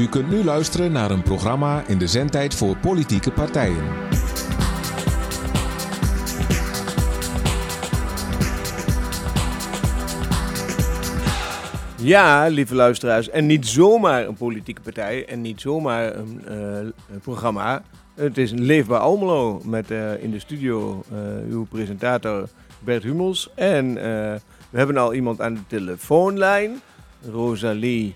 U kunt nu luisteren naar een programma in de zendtijd voor politieke partijen. Ja, lieve luisteraars. En niet zomaar een politieke partij en niet zomaar een, eh, programma. Het is een Leefbaar Almelo met eh, in de studio eh, uw presentator Bert Hummels. En we hebben al iemand aan de telefoonlijn, Rosalie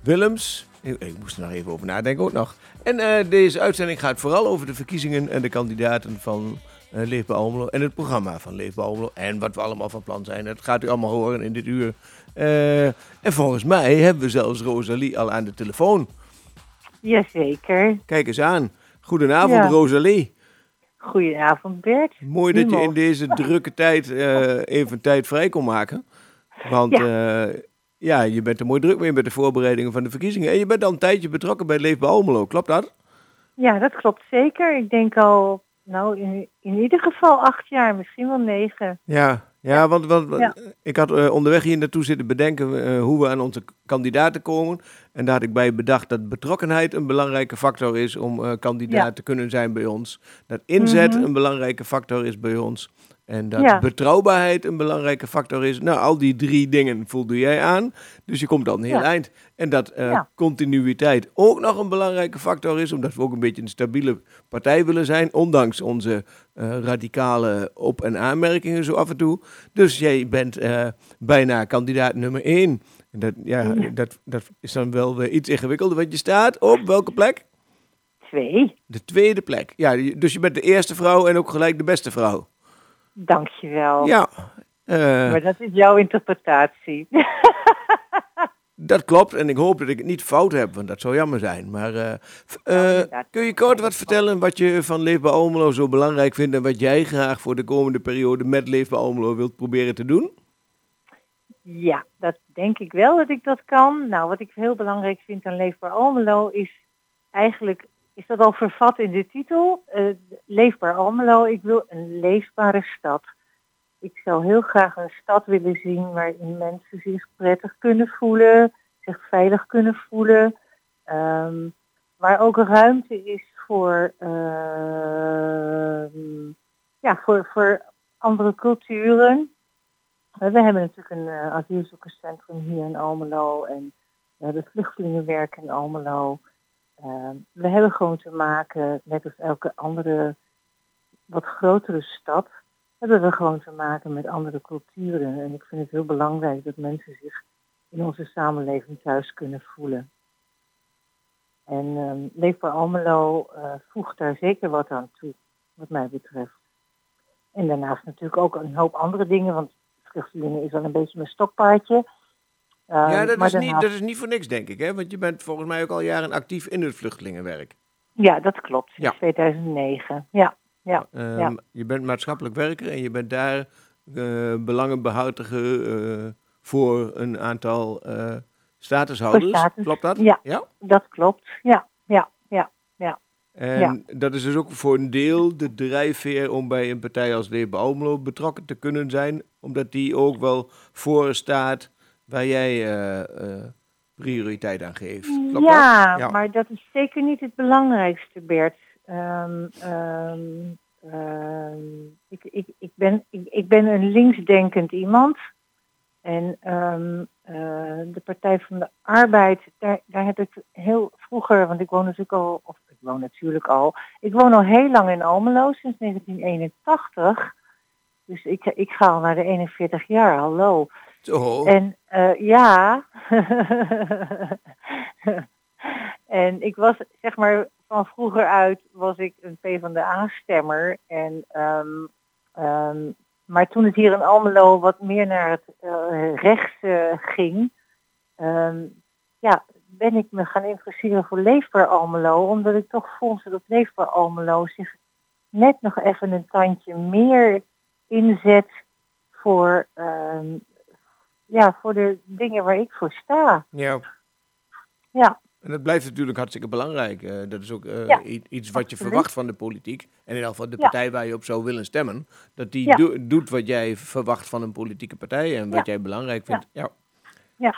Willems. Ik, ik moest er nog even over nadenken ook nog. En deze uitzending gaat vooral over de verkiezingen en de kandidaten van uh, Leefbaar Almelo. En het programma van Leefbaar Almelo. En wat we allemaal van plan zijn. Dat gaat u allemaal horen in dit uur. Uh, en volgens mij hebben we zelfs Rosalie al aan de telefoon. Jazeker. Kijk eens aan. Goedenavond, ja. Rosalie. Goedenavond, Bert. Mooi dat je in deze drukke tijd even tijd vrij kon maken. Want ja. Ja, je bent er mooi druk mee met de voorbereidingen van de verkiezingen. En je bent al een tijdje betrokken bij Leefbaar Almelo, klopt dat? Ja, dat klopt zeker. Ik denk al, nou, in, in ieder geval acht jaar, misschien wel negen. Ja, ja, want, want ja. ik had uh, onderweg hier naartoe zitten bedenken uh, hoe we aan onze kandidaten komen. En daar had ik bij bedacht dat betrokkenheid een belangrijke factor is om uh, kandidaat ja. te kunnen zijn bij ons. Dat inzet mm -hmm. een belangrijke factor is bij ons. En dat ja. betrouwbaarheid een belangrijke factor is. Nou, al die drie dingen voldoe jij aan. Dus je komt dan heel eind. En dat uh, continuïteit ook nog een belangrijke factor is. Omdat we ook een beetje een stabiele partij willen zijn. Ondanks onze uh, radicale op- en aanmerkingen zo af en toe. Dus jij bent uh, bijna kandidaat nummer één. En dat, ja, dat, dat is dan wel weer iets ingewikkelder. Want je staat op welke plek? Twee. De tweede plek. Ja, dus je bent de eerste vrouw en ook gelijk de beste vrouw. Dankjewel. Ja. Uh, maar dat is jouw interpretatie. dat klopt en ik hoop dat ik het niet fout heb, want dat zou jammer zijn. Maar uh, uh, kun je kort wat vertellen wat je van Leefbaar Almelo zo belangrijk vindt en wat jij graag voor de komende periode met Leefbaar Almelo wilt proberen te doen? Ja, dat denk ik wel dat ik dat kan. Nou, wat ik heel belangrijk vind aan Leefbaar Almelo is eigenlijk is dat al vervat in de titel. Uh, leefbaar Almelo. Ik wil een leefbare stad. Ik zou heel graag een stad willen zien waarin mensen zich prettig kunnen voelen, zich veilig kunnen voelen. Um, waar ook ruimte is voor, uh, ja, voor, voor andere culturen. We hebben natuurlijk een uh, asielzoekerscentrum hier in Almelo en we hebben vluchtelingenwerk in Almelo. Uh, we hebben gewoon te maken, net als elke andere wat grotere stad, hebben we gewoon te maken met andere culturen. En ik vind het heel belangrijk dat mensen zich in onze samenleving thuis kunnen voelen. En um, Leefbaar Almelo uh, voegt daar zeker wat aan toe, wat mij betreft. En daarnaast natuurlijk ook een hoop andere dingen, want vluchtelingen is wel een beetje mijn stokpaardje. Uh, ja, dat is, niet, dat is niet voor niks, denk ik, hè? Want je bent volgens mij ook al jaren actief in het vluchtelingenwerk. Ja, dat klopt. Ja. 2009. Ja. Ja, um, ja. Je bent maatschappelijk werker en je bent daar uh, uh, voor een aantal uh, statushouders. Status. Klopt dat? Ja, ja, dat klopt. Ja, ja, ja, ja. En dat is dus ook voor een deel de drijfveer om bij een partij als Leefbaar Almelo betrokken te kunnen zijn, omdat die ook wel voor staat waar jij prioriteit aan geeft. Ja, maar dat is zeker niet het belangrijkste, Bert. Um, um, um, ik, ik, ik, ben, ik, ik ben een linksdenkend iemand. En uh, de Partij van de Arbeid, daar, daar heb ik heel vroeger, want ik woon natuurlijk al, of ik woon natuurlijk al, ik woon al heel lang in Almelo, sinds 1981. Dus ik, ik ga al naar de 41 jaar, hallo. Zo. En uh, ja. en ik was, zeg maar, van vroeger uit was ik een PvdA-stemmer. En, um, um, maar toen het hier in Almelo wat meer naar het uh, rechts uh, ging, um, ja, ben ik me gaan interesseren voor Leefbaar Almelo. Omdat ik toch vond dat Leefbaar Almelo zich net nog even een tandje meer inzet voor, ja, voor de dingen waar ik voor sta. Ja. Ja. En dat blijft natuurlijk hartstikke belangrijk. Uh, dat is ook uh, ja, iets wat je verwacht van de politiek. En in ieder geval de partij waar je op zou willen stemmen. Dat die Ja. do doet wat jij verwacht van een politieke partij en wat Ja. jij belangrijk vindt. Ja. Ja.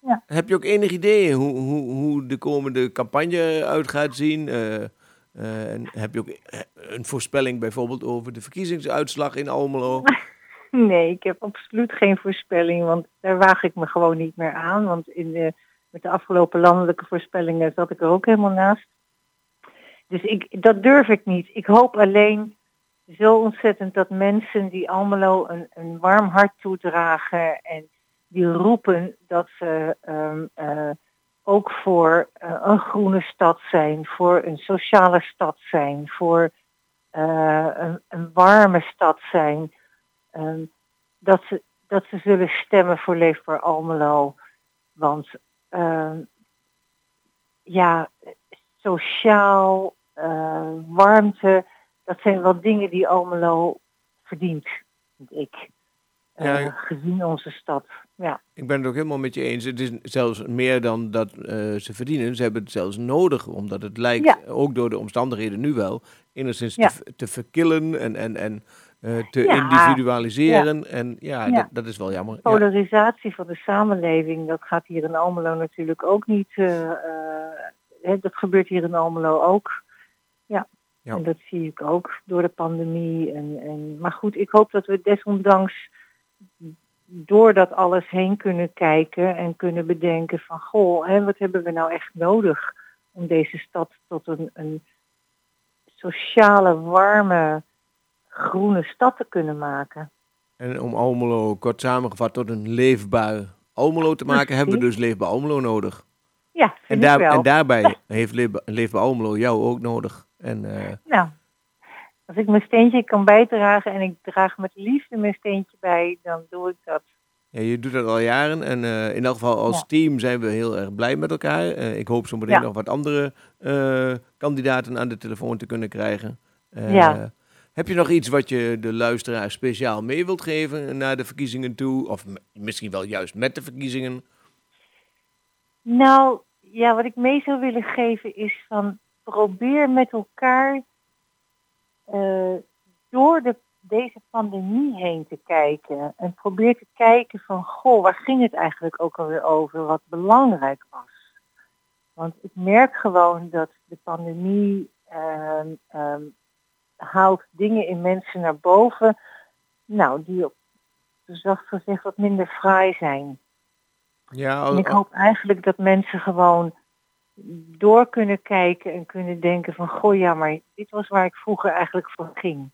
Ja. Heb je ook enig idee hoe, hoe, hoe de komende campagne uit gaat zien? Uh, en heb je ook een voorspelling bijvoorbeeld over de verkiezingsuitslag in Almelo? Nee, ik heb absoluut geen voorspelling, want daar waag ik me gewoon niet meer aan. Want in met de afgelopen landelijke voorspellingen zat ik er ook helemaal naast. Dus ik, dat durf ik niet. Ik hoop alleen zo ontzettend dat mensen die Almelo een, een warm hart toedragen en die roepen dat ze um, uh, ook voor uh, een groene stad zijn, voor een sociale stad zijn, voor uh, een, een, warme stad zijn, um, dat, ze, dat ze zullen stemmen voor Leefbaar Almelo. Want ehm, ja, sociaal, warmte, dat zijn wel dingen die Almelo verdient, vind ik. Ja, uh, gezien onze stad. Ja. Ik ben het ook helemaal met je eens. Het is zelfs meer dan dat uh, ze verdienen. Ze hebben het zelfs nodig, omdat het lijkt, ja. ook door de omstandigheden nu wel, enigszins ja. te, te verkillen en, en, en uh, te individualiseren. En ja, dat, dat, is wel jammer. Polarisatie van de samenleving, dat gaat hier in Almelo natuurlijk ook niet. dat gebeurt hier in Almelo ook. Ja. Ja. En dat zie ik ook door de pandemie. En, en, maar goed, ik hoop dat we desondanks door dat alles heen kunnen kijken en kunnen bedenken van goh, hè, wat hebben we nou echt nodig om deze stad tot een, een sociale, warme, groene stad te kunnen maken. En om Almelo kort samengevat tot een leefbaar Almelo te maken, hebben we dus Leefbaar Almelo nodig. Ja, en, daar, en daarbij heeft Leefbaar Almelo jou ook nodig. En, uh... Nou, als ik mijn steentje kan bijdragen en ik draag met liefde mijn steentje bij, dan doe ik dat. Ja, je doet dat al jaren en uh, in elk geval als ja. team zijn we heel erg blij met elkaar. Uh, ik hoop zo meteen ja. nog wat andere kandidaten aan de telefoon te kunnen krijgen. ja. Heb je nog iets wat je de luisteraar speciaal mee wilt geven naar de verkiezingen toe? Of misschien wel juist met de verkiezingen? Nou, ja, wat ik mee zou willen geven is van probeer met elkaar uh, door de, deze pandemie heen te kijken. En probeer te kijken van, goh, waar ging het eigenlijk ook alweer over? Wat belangrijk was. Want ik merk gewoon dat de pandemie uh, um, haalt dingen in mensen naar boven. Nou, die op zacht gezegd wat minder fraai zijn. Ja, en ik hoop eigenlijk dat mensen gewoon door kunnen kijken en kunnen denken van goh ja, maar dit was waar ik vroeger eigenlijk voor ging.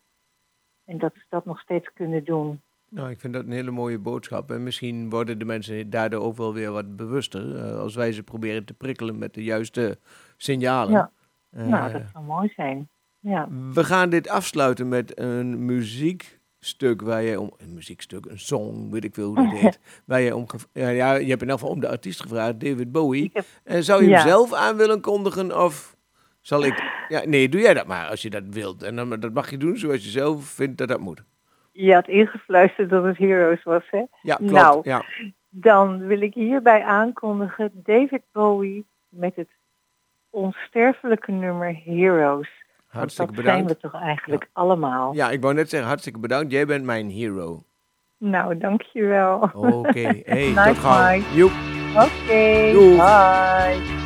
En dat ze dat nog steeds kunnen doen. Nou, ik vind dat een hele mooie boodschap. En misschien worden de mensen daardoor ook wel weer wat bewuster. Uh, als wij ze proberen te prikkelen met de juiste signalen. Ja, uh, nou, dat zou mooi zijn. Ja. We gaan dit afsluiten met een muziek stuk waar je om, een muziekstuk, een song, weet ik veel hoe dat heet, waar je om, ja, ja, je hebt in elk geval om de artiest gevraagd, David Bowie. En zou je ja. hem zelf aan willen kondigen of zal ik, ja, nee, doe jij dat maar als je dat wilt. En dan, dat mag je doen zoals je zelf vindt dat dat moet. Je had ingefluisterd dat het Heroes was, hè? Ja, klopt, nou, ja. dan wil ik hierbij aankondigen David Bowie met het onsterfelijke nummer Heroes. Hartstikke dat bedankt. zijn we toch eigenlijk ja. allemaal. Ja, ik wou net zeggen, hartstikke bedankt. Jij bent mijn hero. Nou, dankjewel. Oké, okay. hey, nice tot gauw. Oké, okay. bye.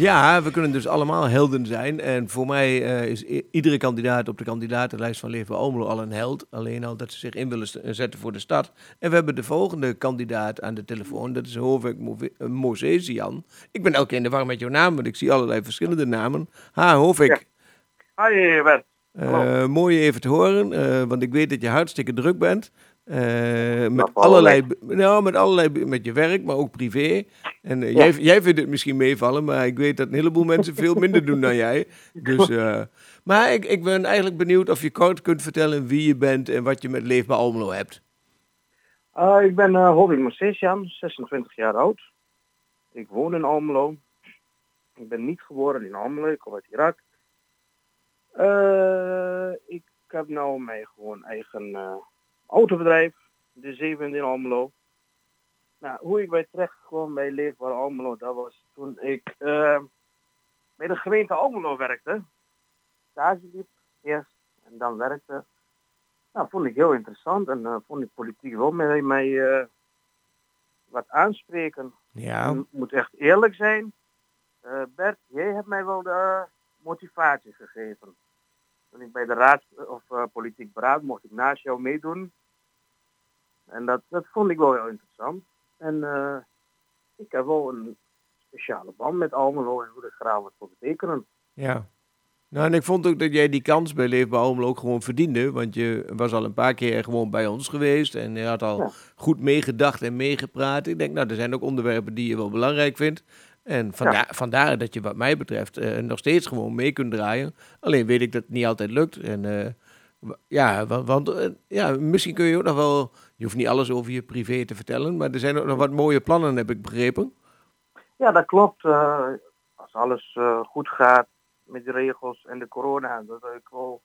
Ja, we kunnen dus allemaal helden zijn. En voor mij eh, is iedere kandidaat op de kandidatenlijst van Leefbaar Almelo al een held. Alleen al dat ze zich in willen zetten voor de stad. En we hebben de volgende kandidaat aan de telefoon. Dat is Hovek Mozesian. Ik ben elke keer in de war met jouw naam, want ik zie allerlei verschillende namen. Ha, Hovek. Hi Bert. Eh, mooi even te horen, eh, want ik weet dat je hartstikke druk bent. Eh, met, allerlei, nou, met allerlei, met je werk, maar ook privé. En eh, Ja. jij, jij vindt het misschien meevallen, maar ik weet dat een heleboel mensen veel minder doen dan jij. Dus, eh, maar ik, ik ben eigenlijk benieuwd of je kort kunt vertellen wie je bent en wat je met Leefbaar Almelo hebt. Ik ben uh, Hobby Mosesian, 26 jaar oud. Ik woon in Almelo. Ik ben niet geboren in Almelo, ik kom uit Irak. Ik heb nou mijn gewoon eigen autobedrijf, de Zeven in Almelo. Nou, hoe ik bij terecht kwam bij Leefbaar Almelo, dat was toen ik uh, bij de gemeente Almelo werkte. Stage liep eerst en dan werkte. Nou, vond ik heel interessant en uh, vond ik politiek wel mij, mij uh, wat aanspreken. Ja. Ik moet echt eerlijk zijn. Uh, Bert, jij hebt mij wel de motivatie gegeven. Toen ik bij de raad of politiek beraad mocht ik naast jou meedoen. En dat, dat vond ik wel heel interessant. En uh, ik heb wel een speciale band met Almelo en wil ik graag wat voor betekenen. Ja. Nou, en ik vond ook dat jij die kans bij Leefbaar Almelo ook gewoon verdiende. Want je was al een paar keer gewoon bij ons geweest. En je had al ja. goed meegedacht en meegepraat. Ik denk, nou, er zijn ook onderwerpen die je wel belangrijk vindt. En vandaar, ja. vandaar dat je wat mij betreft uh, nog steeds gewoon mee kunt draaien. Alleen weet ik dat het niet altijd lukt. En uh, ja, want, want uh, ja, misschien kun je ook nog wel... Je hoeft niet alles over je privé te vertellen. Maar er zijn ook nog wat mooie plannen, heb ik begrepen. Ja, dat klopt. Uh, als alles goed gaat met de regels en de corona, dat ik wel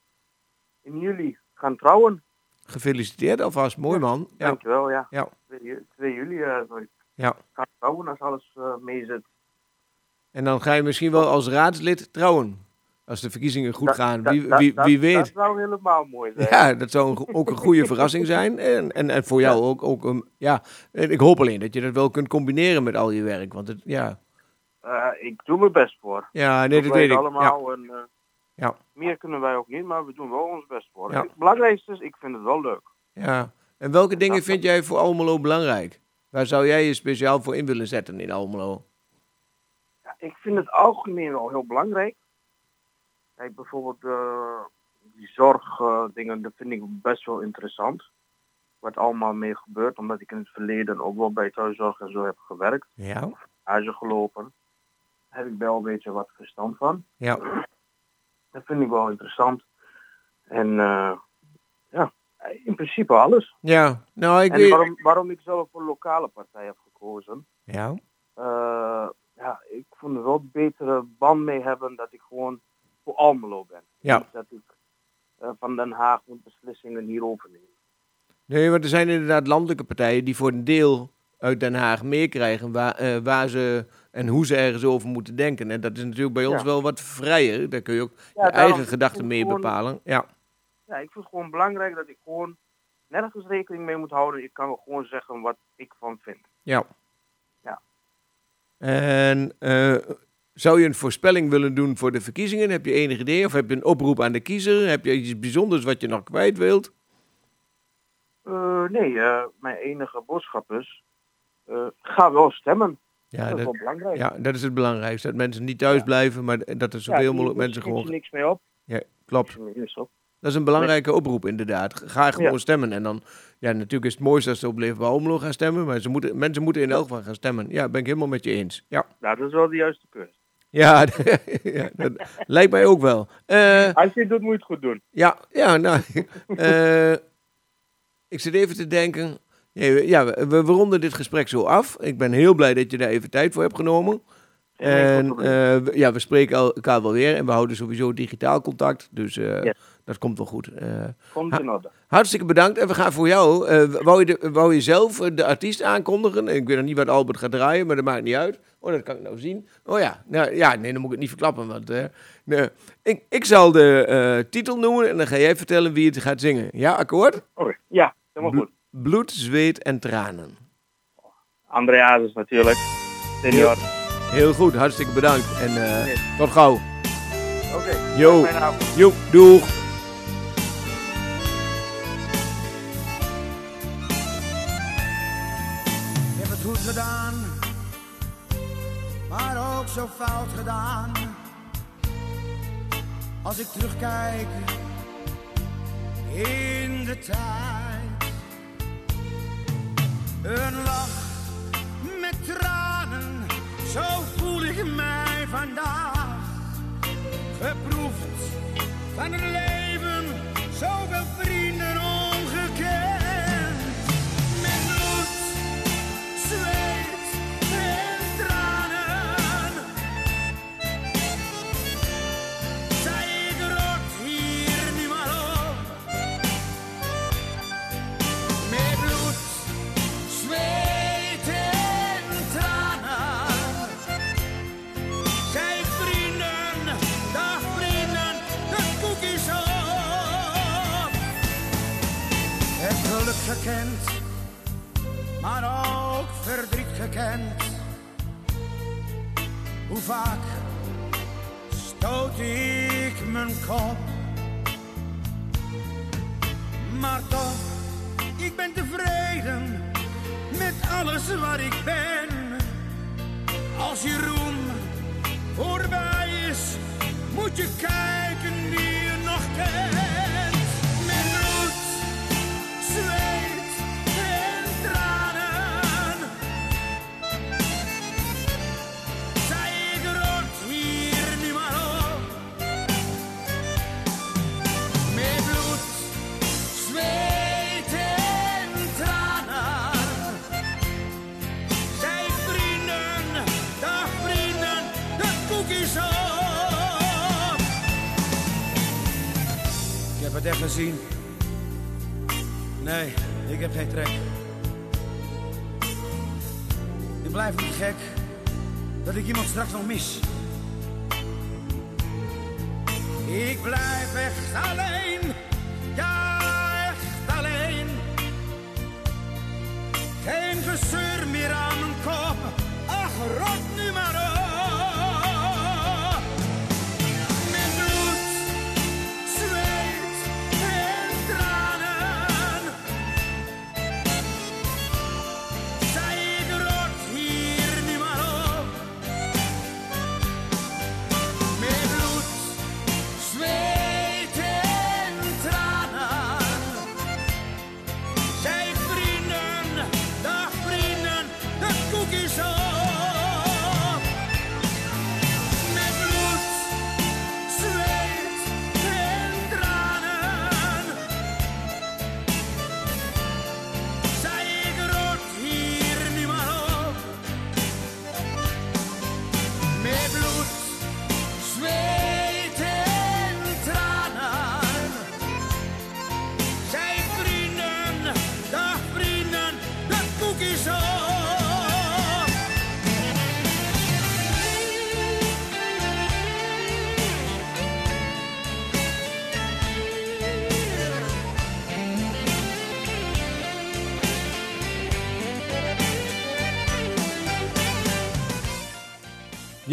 in juli gaan trouwen. Gefeliciteerd alvast, mooi man. Ja. Dankjewel, ja. ja. 2, 2 juli uh, ja. gaan trouwen als alles uh, mee zit. En dan ga je misschien wel als raadslid trouwen. Als de verkiezingen goed dat, gaan. Wie, dat, wie, wie weet. Dat zou helemaal mooi zijn. Ja, dat zou een, ook een goede verrassing zijn. En, en, en voor jou ook, ook een, ja, ik hoop alleen dat je dat wel kunt combineren met al je werk. Want het, ja. Uh, ik doe mijn best voor. Ja, nee, dat weet ik. allemaal. Ja. En, uh, ja. Meer kunnen wij ook niet, maar we doen wel ons best voor. Ja. Het belangrijkste is, ik vind het wel leuk. Ja. En welke dingen vind jij voor Almelo belangrijk? Waar zou jij je speciaal voor in willen zetten in Almelo? Ja, ik vind het algemeen wel heel belangrijk. Kijk, bijvoorbeeld uh, die zorgdingen, dat vind ik best wel interessant. Wat allemaal mee gebeurt, omdat ik in het verleden ook wel bij thuiszorg en zo heb gewerkt. Ja. Gelopen. Daar heb ik wel een beetje wat verstand van. Ja. Dat vind ik wel interessant. En uh, ja, in principe alles. Ja, nou ik en weet... waarom, waarom ik zelf voor een lokale partij heb gekozen. Ja. Uh, ja, ik vond er wel betere band mee hebben dat ik gewoon voor Almelo ben. Ja. Niet dat ik uh, van Den Haag moet beslissingen hierover nemen. Nee, maar er zijn inderdaad landelijke partijen die voor een deel uit Den Haag meekrijgen waar, uh, waar ze en hoe ze ergens over moeten denken. En dat is natuurlijk bij ons Ja. wel wat vrijer. Daar kun je ook Ja, je eigen gedachten mee gewoon- bepalen. Ja. Ja, ik vind het gewoon belangrijk dat ik gewoon nergens rekening mee moet houden. Ik kan gewoon zeggen wat ik van vind. ja. Ja. En eh, zou je een voorspelling willen doen voor de verkiezingen? Heb je enig idee? Of heb je een oproep aan de kiezer? Heb je iets bijzonders wat je nog kwijt wilt? Eh, nee, eh, mijn enige boodschap is, eh, ga wel stemmen. Ja, dat is wel belangrijk. ja, dat is het belangrijkste. Dat mensen niet thuis Ja. blijven, maar dat er zoveel mogelijk mensen gewoon... niks mee op. Ja, klopt. Dat is een belangrijke oproep, inderdaad. Ga gewoon Ja. stemmen. En dan, ja, natuurlijk is het mooiste als ze op Leefbaar Almelo gaan stemmen. Maar ze moeten, mensen moeten in elk geval gaan stemmen. Ja, ben ik helemaal met je eens. Ja, Nou, dat is wel de juiste keuze. Ja, ja dat lijkt mij ook wel. Eh, Als je het doet, moet je het goed doen. ja, ja, nou, eh, ik zit even te denken. Nee, Ja, we, we ronden dit gesprek zo af. Ik ben heel blij dat je daar even tijd voor hebt genomen. En eh, ja, we spreken el- elkaar wel weer. En we houden sowieso digitaal contact. Dus eh, Yes. dat komt wel goed. Eh, Komt in orde. Hartstikke bedankt. En we gaan voor jou. wou, je de, wou je zelf de artiest aankondigen? Ik weet nog niet wat Albert gaat draaien, maar dat maakt niet uit. Oh, dat kan ik nou zien. Oh ja, nou, ja nee, dan moet ik het niet verklappen. Want, nee. ik, ik zal de titel noemen en dan ga jij vertellen wie het gaat zingen. Ja, akkoord? Oké, ja, helemaal goed. Bloed, zweet en tranen. André Hazes natuurlijk. Senior. Heel goed, hartstikke bedankt. En eh, tot gauw. Oké, Jo. fijne avond. Jo, doeg. Ik heb het goed gedaan, maar ook zo fout gedaan. Als ik terugkijk in de tijd. Een lach met tranen, zo voel ik mij vandaag. Geproefd van het leven, zoveel vrienden maar ook verdriet gekend. Hoe vaak stoot ik mijn kop, maar toch, ik ben tevreden met alles waar ik ben. Als je roem voorbij is, moet je kijken wie je nog kent. Het gezien. Nee, ik heb geen trek. Ik blijf niet gek dat ik iemand straks nog mis. Ik blijf echt alleen,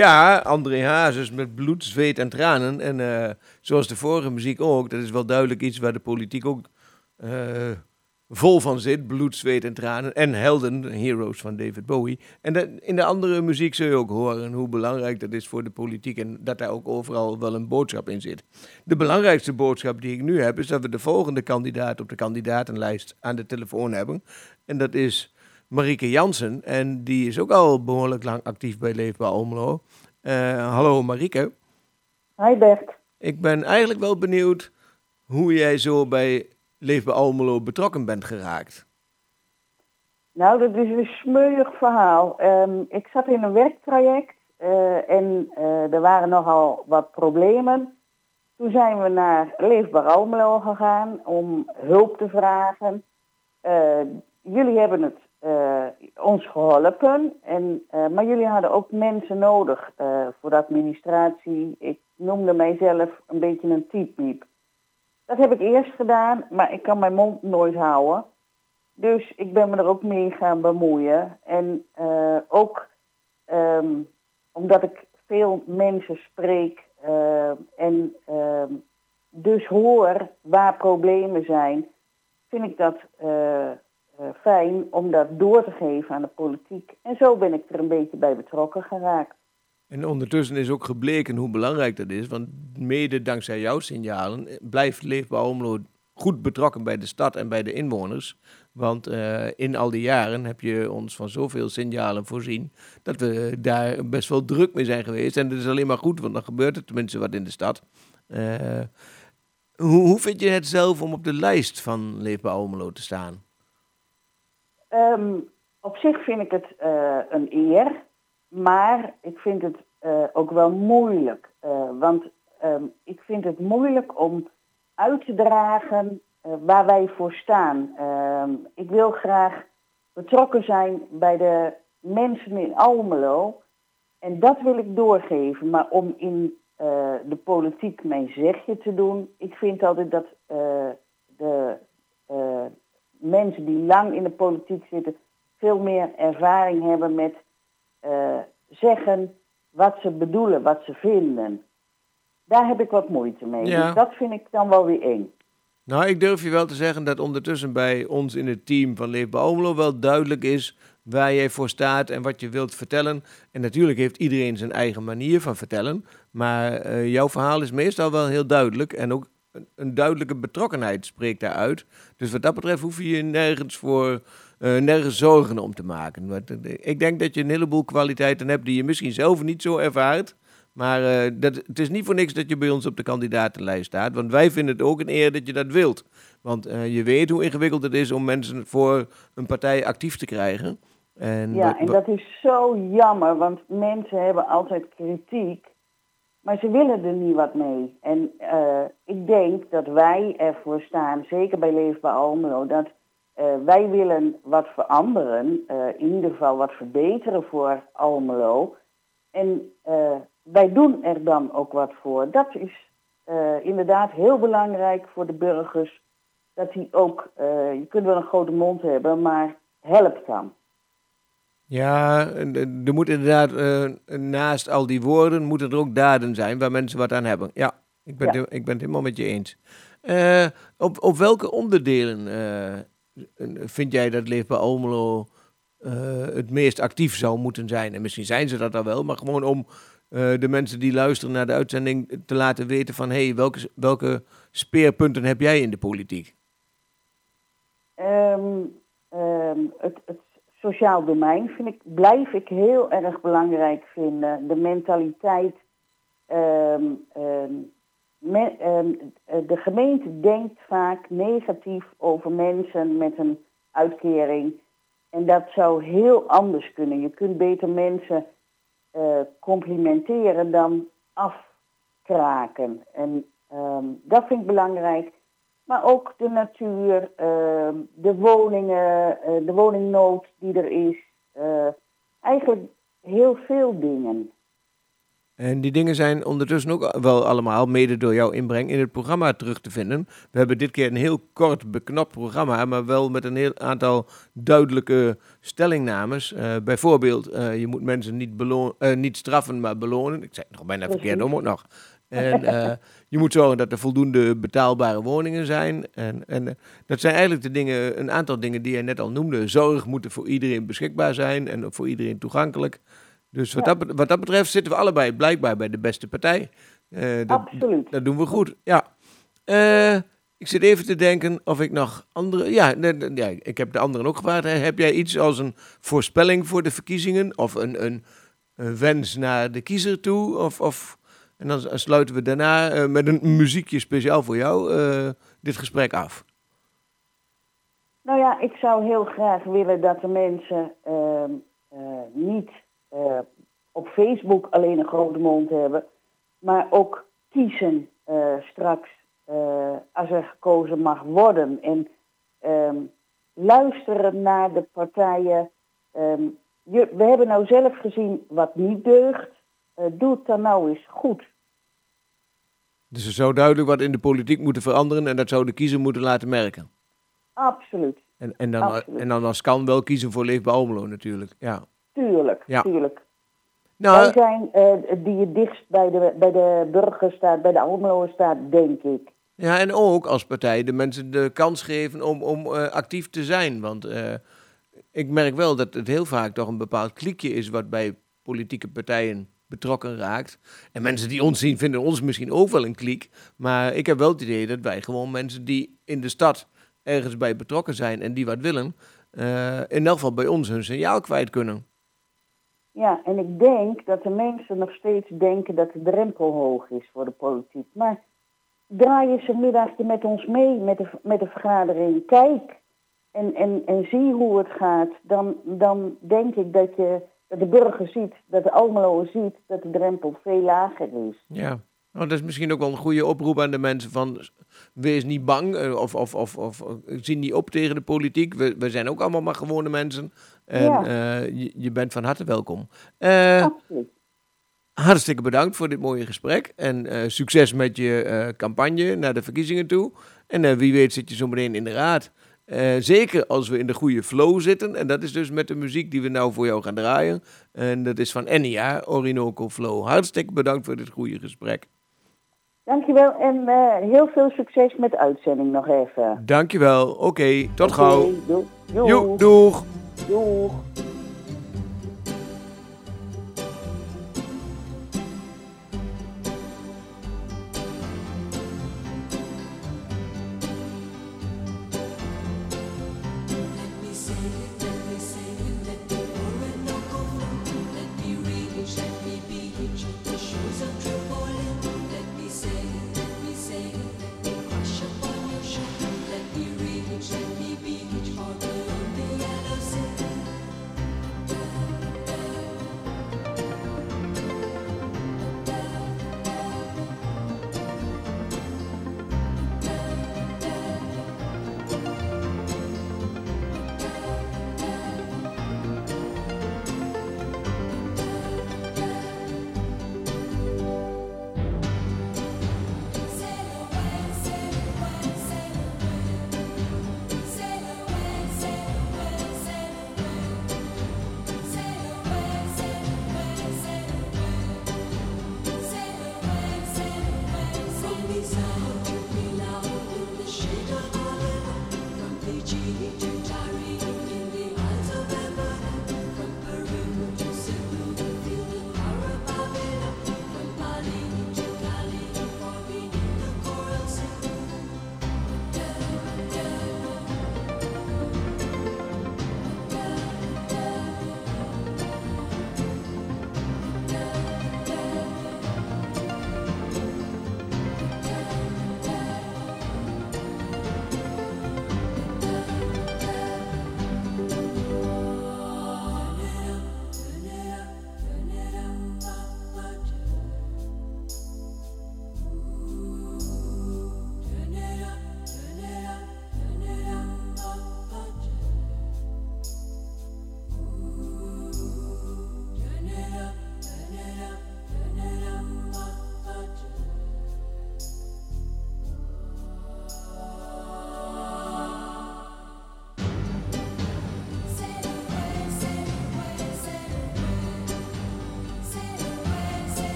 Ja, André Hazes met bloed, zweet en tranen. En eh, zoals de vorige muziek ook, dat is wel duidelijk iets waar de politiek ook eh, vol van zit. Bloed, zweet en tranen. En helden, heroes van David Bowie. En dat- in de andere muziek zul je ook horen hoe belangrijk dat is voor de politiek. En dat daar ook overal wel een boodschap in zit. De belangrijkste boodschap die ik nu heb, is dat we de volgende kandidaat op de kandidatenlijst aan de telefoon hebben. En dat is Marieke Jansen. En die is ook al behoorlijk lang actief bij Leefbaar Almelo. Eh, hallo Marieke. Hi Bert. Ik ben eigenlijk wel benieuwd hoe jij zo bij Leefbaar Almelo betrokken bent geraakt. Nou, dat is een smeuig verhaal. Ehm, ik zat in een werktraject eh, en eh, er waren nogal wat problemen. Toen zijn we naar Leefbaar Almelo gegaan om hulp te vragen. Jullie hebben het ons geholpen, en, eh, maar jullie hadden ook mensen nodig eh, voor de administratie. Ik noemde mijzelf een beetje een typiep. Dat heb ik eerst gedaan, maar ik kan mijn mond nooit houden. Dus ik ben me er ook mee gaan bemoeien. En eh, ook ehm, omdat ik veel mensen spreek eh, en ehm, dus hoor waar problemen zijn, vind ik dat eh, eh, fijn om dat door te geven aan de politiek. En zo ben ik er een beetje bij betrokken geraakt. En ondertussen is ook gebleken hoe belangrijk dat is. Want mede dankzij jouw signalen blijft Leefbaar Omlo goed betrokken bij de stad en bij de inwoners. Want eh, in al die jaren heb je ons van zoveel signalen voorzien dat we daar best wel druk mee zijn geweest. En dat is alleen maar goed, want dan gebeurt er tenminste wat in de stad. Eh, hoe, hoe vind je het zelf om op de lijst van Leefbaar Almelo te staan? Ehm, op zich vind ik het eh, een eer, maar ik vind het eh, ook wel moeilijk. Eh, want ehm, ik vind het moeilijk om uit te dragen waar wij voor staan. Ehm, ik wil graag betrokken zijn bij de mensen in Almelo. En dat wil ik doorgeven. Maar om in de politiek mijn zegje te doen, ik vind altijd dat de mensen die lang in de politiek zitten veel meer ervaring hebben met eh, zeggen wat ze bedoelen, wat ze vinden. Daar heb ik wat moeite mee. Ja. Dus dat vind ik dan wel weer eng. Nou, ik durf je wel te zeggen dat ondertussen bij ons in het team van Leefbaar Almelo wel duidelijk is waar jij voor staat en wat je wilt vertellen. En natuurlijk heeft iedereen zijn eigen manier van vertellen, maar eh, jouw verhaal is meestal wel heel duidelijk en ook een, een duidelijke betrokkenheid spreekt daaruit. Dus wat dat betreft hoef je je nergens voor eh, nergens zorgen om te maken. Want, eh, ik denk dat je een heleboel kwaliteiten hebt die je misschien zelf niet zo ervaart. Maar eh, dat, het is niet voor niks dat je bij ons op de kandidatenlijst staat. Want wij vinden het ook een eer dat je dat wilt. Want je weet hoe ingewikkeld het is om mensen voor een partij actief te krijgen. En Ja, en dat is zo jammer, want mensen hebben altijd kritiek, maar ze willen er niet wat mee. En eh, ik denk dat wij ervoor staan, zeker bij Leefbaar Almelo, dat eh, wij willen wat veranderen, eh, in ieder geval wat verbeteren voor Almelo. En wij doen er dan ook wat voor. Dat is inderdaad heel belangrijk voor de burgers, dat die ook, je kunt wel een grote mond hebben, maar helpt dan. Ja, er moet inderdaad eh, naast al die woorden moeten er ook daden zijn waar mensen wat aan hebben. Ja, ik ben, Ja. het- ik ben het helemaal met je eens. Eh, op, op welke onderdelen eh, vind jij dat Leefbaar Almelo eh, het meest actief zou moeten zijn? En misschien zijn ze dat al wel, maar gewoon om de mensen die luisteren naar de uitzending te laten weten van... hé, hey, welke, welke speerpunten heb jij in de politiek? Ehm, het, het sociaal domein vind ik, blijf ik heel erg belangrijk vinden. De mentaliteit. ehm, ehm, ehm, eh, de gemeente denkt vaak negatief over mensen met een uitkering. En dat zou heel anders kunnen. Je kunt beter mensen eh, complimenteren dan afkraken. En dat vind ik belangrijk. Maar ook de natuur, ehm, de woningen, eh, de woningnood die er is. Eh, eigenlijk heel veel dingen. En die dingen zijn ondertussen ook wel allemaal, mede door jouw inbreng, in het programma terug te vinden. We hebben dit keer een heel kort beknopt programma, maar wel met een heel aantal duidelijke stellingnames. Eh, bijvoorbeeld, je moet mensen niet, niet straffen, maar belonen. Ik zei het nog bijna verkeerd om ook nog. En eh, je moet zorgen dat er voldoende betaalbare woningen zijn. En, en eh, dat zijn eigenlijk de dingen, een aantal dingen die jij net al noemde. Zorg moet er voor iedereen beschikbaar zijn en voor iedereen toegankelijk. Dus wat, Ja. dat, wat dat betreft zitten we allebei blijkbaar bij de beste partij. Eh, dat, Absoluut. dat doen we goed, ja. Ik zit even te denken of ik nog andere... Ja, ja ik heb de anderen ook gevraagd. Heb jij iets als een voorspelling voor de verkiezingen? Of een, een, een wens naar de kiezer toe? Of, of, en dan sluiten we daarna eh, met een muziekje speciaal voor jou eh, dit gesprek af. Nou ja, ik zou heel graag willen dat de mensen ehm, eh, niet op Facebook alleen een grote mond hebben, maar ook kiezen straks als er gekozen mag worden. En ehm, luisteren naar de partijen. Ehm, we hebben nou zelf gezien wat niet deugt. Eh, doe het dan nou eens goed. Dus er zou duidelijk wat in de politiek moeten veranderen... en dat zou de kiezer moeten laten merken. Absoluut. En, en, dan, Absoluut. en dan als kan wel kiezen voor Leefbaar Almelo natuurlijk. Ja. Tuurlijk, Ja. tuurlijk. Nou, Wij zijn eh, die het dichtst bij de, bij de burger staat, bij de Almeloer staat, denk ik. Ja, en ook als partij de mensen de kans geven om, om eh, actief te zijn. Want ik merk wel dat het heel vaak toch een bepaald kliekje is wat bij politieke partijen betrokken raakt. En mensen die ons zien vinden ons misschien ook wel een kliek. Maar ik heb wel het idee dat wij gewoon mensen die in de stad ergens bij betrokken zijn en die wat willen, eh, in elk geval bij ons hun signaal kwijt kunnen. Ja, en ik denk dat de mensen nog steeds denken dat de drempel hoog is voor de politiek. Maar draai eens een middagje met ons mee met de, met de vergadering. Kijk en, en, en zie hoe het gaat. Dan, dan denk ik dat, je, dat de burger ziet, dat de Almelo ziet dat de drempel veel lager is. Ja. Nou, dat is misschien ook wel een goede oproep aan de mensen van wees niet bang eh, of, of, of, of eh, zie niet op tegen de politiek. We, we zijn ook allemaal maar gewone mensen. En Ja. eh, je, je bent van harte welkom. Absoluut. hartstikke bedankt voor dit mooie gesprek. En succes met je campagne naar de verkiezingen toe. En wie weet zit je zo meteen in de raad. Eh, zeker als we in de goede flow zitten. En dat is dus met de muziek die we nou voor jou gaan draaien. En dat is van Enya, Orinoco Flow. Hartstikke bedankt voor dit goede gesprek. Dankjewel en eh, heel veel succes met de uitzending nog even. Dankjewel. Oké, tot gauw. Doeg. Doeg. Doeg.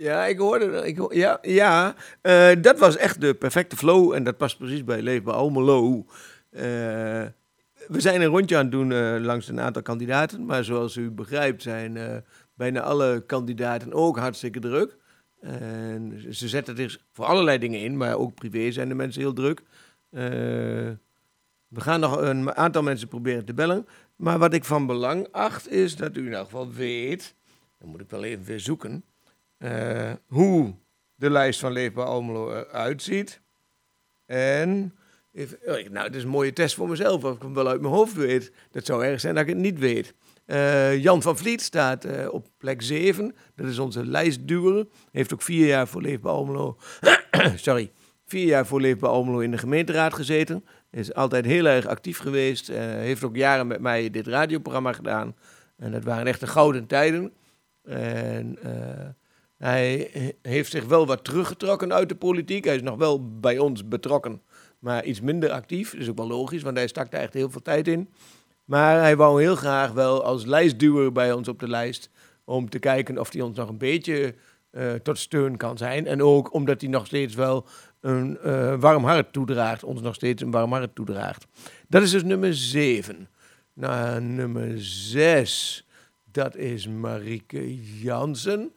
Ja, ik hoorde. Ik, ho- ja, ja eh, dat was echt de perfecte flow. En dat past precies bij Leefbaar Almelo. Eh, we zijn een rondje aan het doen eh, langs een aantal kandidaten. Maar zoals u begrijpt zijn bijna alle kandidaten ook hartstikke druk. En ze zetten zich voor allerlei dingen in. Maar ook privé zijn de mensen heel druk. We gaan nog een aantal mensen proberen te bellen. Maar wat ik van belang acht is dat u in elk geval weet... Dan moet ik wel even weer zoeken eh, hoe de lijst van Leefbaar Almelo eruit ziet. En, even, oh, nou, het is een mooie test voor mezelf, of ik hem wel uit mijn hoofd weet. Dat zou erg zijn dat ik het niet weet. Eh, Jan van Vliet staat eh, op plek 7. Dat is onze lijstduwer. Heeft ook vier jaar voor Leefbaar Almelo... Sorry. Vier jaar voor Leefbaar Almelo in de gemeenteraad gezeten. Is altijd heel erg actief geweest. eh, heeft ook jaren met mij dit radioprogramma gedaan. En dat waren echt de gouden tijden. En eh, hij he- heeft zich wel wat teruggetrokken uit de politiek. Hij is nog wel bij ons betrokken, maar iets minder actief. Dat is ook wel logisch, want hij stak daar echt heel veel tijd in. Maar hij wou heel graag wel als lijstduwer bij ons op de lijst. Om te kijken of hij ons nog een beetje eh, tot steun kan zijn. En ook omdat hij nog steeds wel een eh, warm hart toedraagt. Ons nog steeds een warm hart toedraagt. Dat is dus nummer 7. Nou, nummer 6. Dat is Marieke Jansen.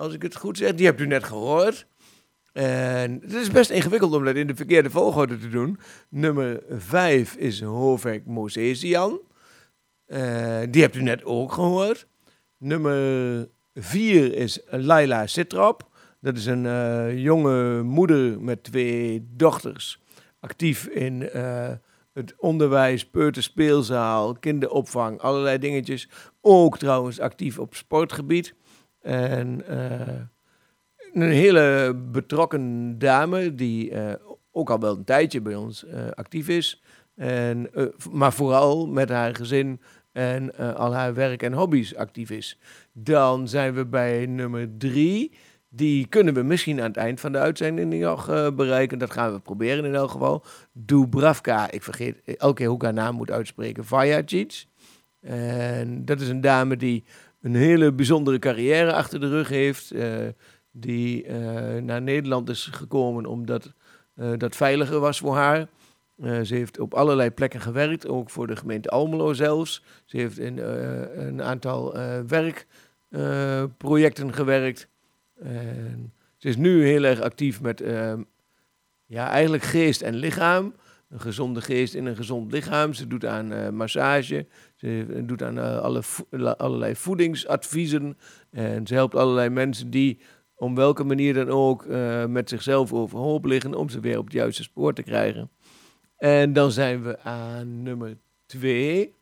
Als ik het goed zeg. Die hebt u net gehoord. En het is best ingewikkeld om dat in de verkeerde volgorde te doen. Nummer 5 is Hovek Mosesian. Eh, die hebt u net ook gehoord. Nummer 4 is Laila Sitrop. Dat is een eh, jonge moeder met twee dochters. Actief in eh, het onderwijs, peuterspeelzaal, kinderopvang, allerlei dingetjes. Ook trouwens actief op sportgebied. En eh, een hele betrokken dame die eh, ook al wel een tijdje bij ons eh, actief is. En, maar vooral met haar gezin en al haar werk en hobby's actief is. Dan zijn we bij nummer drie. Die kunnen we misschien aan het eind van de uitzending nog eh, bereiken. Dat gaan we proberen in elk geval. Dubravka, ik vergeet elke keer hoe ik haar naam moet uitspreken. Vajacic. En dat is een dame die een hele bijzondere carrière achter de rug heeft. eh, die eh, naar Nederland is gekomen omdat eh, dat veiliger was voor haar. Ze heeft op allerlei plekken gewerkt, ook voor de gemeente Almelo zelfs. Ze heeft in een aantal werkprojecten gewerkt. En ze is nu heel erg actief met eh, ja, eigenlijk geest en lichaam. Een gezonde geest in een gezond lichaam. Ze doet aan massage. Ze doet aan eh, allerlei voedingsadviezen. En ze helpt allerlei mensen die om welke manier dan ook eh, met zichzelf overhoop liggen om ze weer op het juiste spoor te krijgen. En dan zijn we aan nummer twee.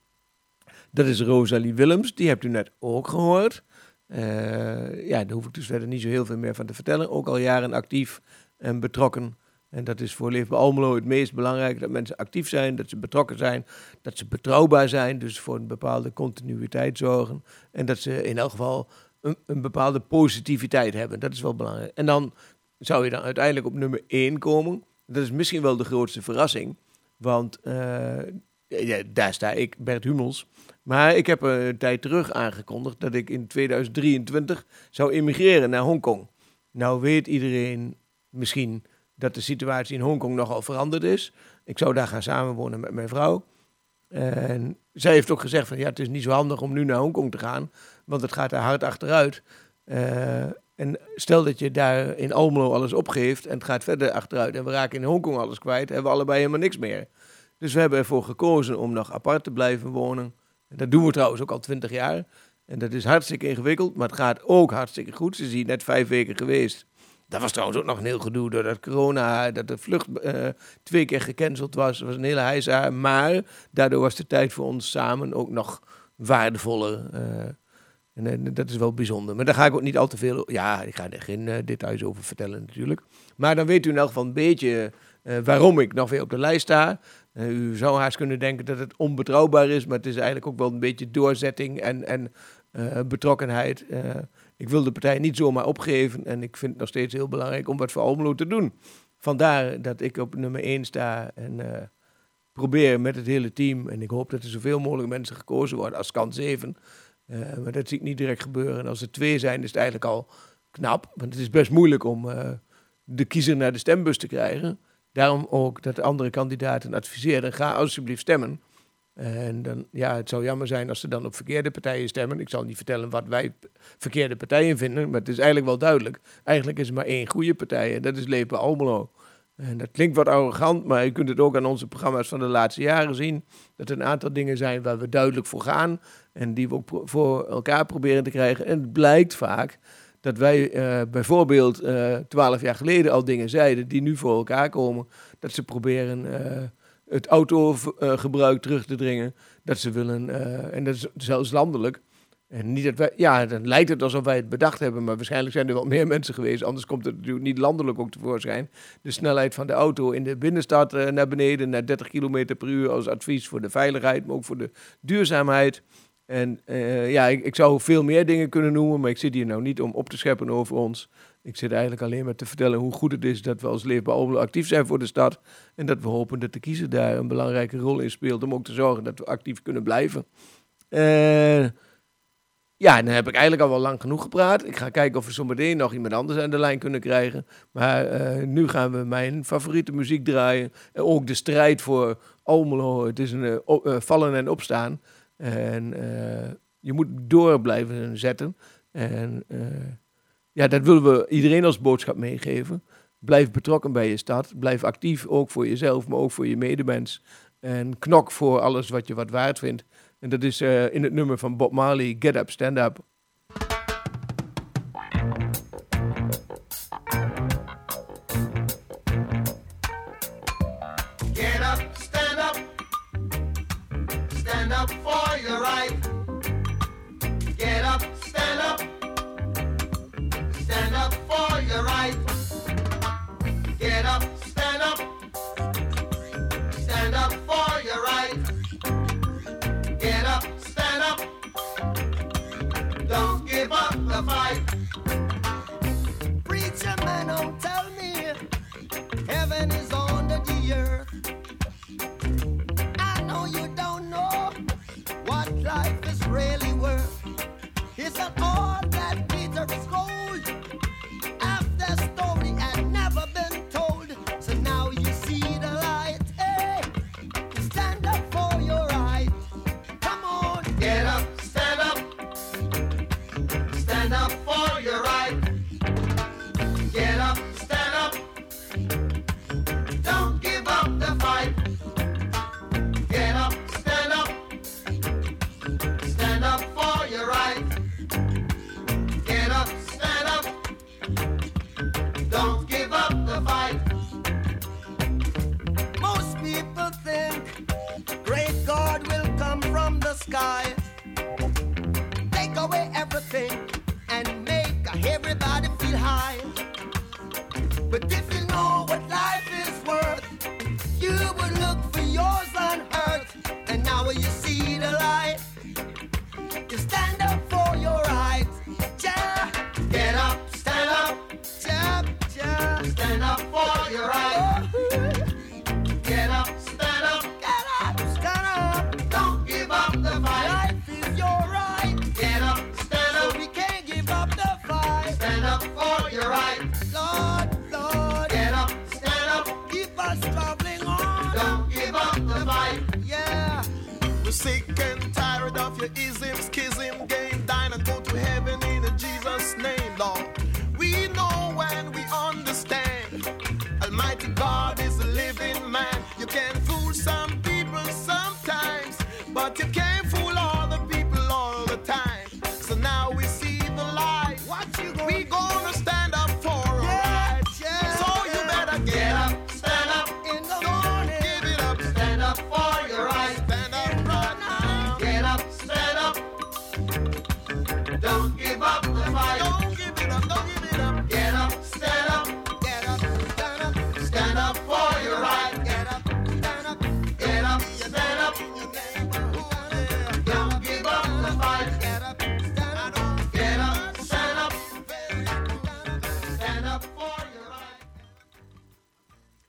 Dat is Rosalie Willems, die hebt u net ook gehoord. Eh, ja, daar hoef ik dus verder niet zo heel veel meer van te vertellen. Ook al jaren actief en betrokken. En dat is voor Leefbaar Almelo het meest belangrijke, dat mensen actief zijn, dat ze betrokken zijn, dat ze betrouwbaar zijn, dus voor een bepaalde continuïteit zorgen. En dat ze in elk geval een, een bepaalde positiviteit hebben. Dat is wel belangrijk. En dan zou je dan uiteindelijk op nummer 1 komen. Dat is misschien wel de grootste verrassing. Want ja, daar sta ik, Bert Hummels. Maar ik heb een tijd terug aangekondigd dat ik in 2023 zou immigreren naar Hongkong. Nou weet iedereen misschien dat de situatie in Hongkong nogal veranderd is. Ik zou daar gaan samenwonen met mijn vrouw. En zij heeft ook gezegd van ja, het is niet zo handig om nu naar Hongkong te gaan, want het gaat daar hard achteruit. Eh, en stel dat je daar in Almelo alles opgeeft en het gaat verder achteruit en we raken in Hongkong alles kwijt, hebben we allebei helemaal niks meer. Dus we hebben ervoor gekozen om nog apart te blijven wonen. En dat doen we trouwens ook al twintig jaar. En dat is hartstikke ingewikkeld, maar het gaat ook hartstikke goed. Ze is hier net vijf weken geweest. Dat was trouwens ook nog een heel gedoe doordat corona, dat de vlucht eh, twee keer gecanceld was. Dat was een hele heisa. Maar daardoor was de tijd voor ons samen ook nog waardevoller. eh, en eh, dat is wel bijzonder. Maar daar ga ik ook niet al te veel... Ja, ik ga er geen eh, details over vertellen natuurlijk. Maar dan weet u in elk geval een beetje waarom ik nog weer op de lijst sta. U zou haast kunnen denken dat het onbetrouwbaar is, maar het is eigenlijk ook wel een beetje doorzetting en, en betrokkenheid. Ik wil de partij niet zomaar opgeven en ik vind het nog steeds heel belangrijk om wat voor Almelo te doen. Vandaar dat ik op nummer 1 sta en eh, probeer met het hele team, en ik hoop dat er zoveel mogelijk mensen gekozen worden als kans 7. Eh, maar dat zie ik niet direct gebeuren. En als er twee zijn, is het eigenlijk al knap, want het is best moeilijk om eh, de kiezer naar de stembus te krijgen. Daarom ook dat de andere kandidaten adviseren, ga alsjeblieft stemmen. En dan, ja, het zou jammer zijn als ze dan op verkeerde partijen stemmen. Ik zal niet vertellen wat wij verkeerde partijen vinden, maar het is eigenlijk wel duidelijk. Eigenlijk is er maar één goede partij en dat is Lepen Almelo. En dat klinkt wat arrogant, maar je kunt het ook aan onze programma's van de laatste jaren zien. Dat er een aantal dingen zijn waar we duidelijk voor gaan en die we ook voor elkaar proberen te krijgen. En het blijkt vaak dat wij eh, bijvoorbeeld twaalf jaar geleden al dingen zeiden die nu voor elkaar komen. Dat ze proberen eh, het autogebruik terug te dringen. Dat ze willen, eh, en dat is zelfs landelijk. En niet dat wij, ja, dan lijkt het alsof wij het bedacht hebben, maar waarschijnlijk zijn er wel meer mensen geweest. Anders komt het natuurlijk niet landelijk ook tevoorschijn. De snelheid van de auto in de binnenstad eh, naar beneden, naar 30 km per uur als advies voor de veiligheid, maar ook voor de duurzaamheid. En eh, ja, ik, ik zou veel meer dingen kunnen noemen, maar ik zit hier nou niet om op te scheppen over ons. Ik zit eigenlijk alleen maar te vertellen hoe goed het is dat we als Leefbaar Almelo actief zijn voor de stad. En dat we hopen dat de kiezer daar een belangrijke rol in speelt om ook te zorgen dat we actief kunnen blijven. Eh, ja, dan heb ik eigenlijk al wel lang genoeg gepraat. Ik ga kijken of we zo meteen nog iemand anders aan de lijn kunnen krijgen. Maar eh, nu gaan we mijn favoriete muziek draaien. En ook de strijd voor Almelo. Het is een eh, vallen en opstaan. En je moet door blijven zetten. En ja, dat willen we iedereen als boodschap meegeven. Blijf betrokken bij je stad. Blijf actief, ook voor jezelf, maar ook voor je medemens. En knok voor alles wat je wat waard vindt. En dat is eh, in het nummer van Bob Marley, Get Up, Stand Up.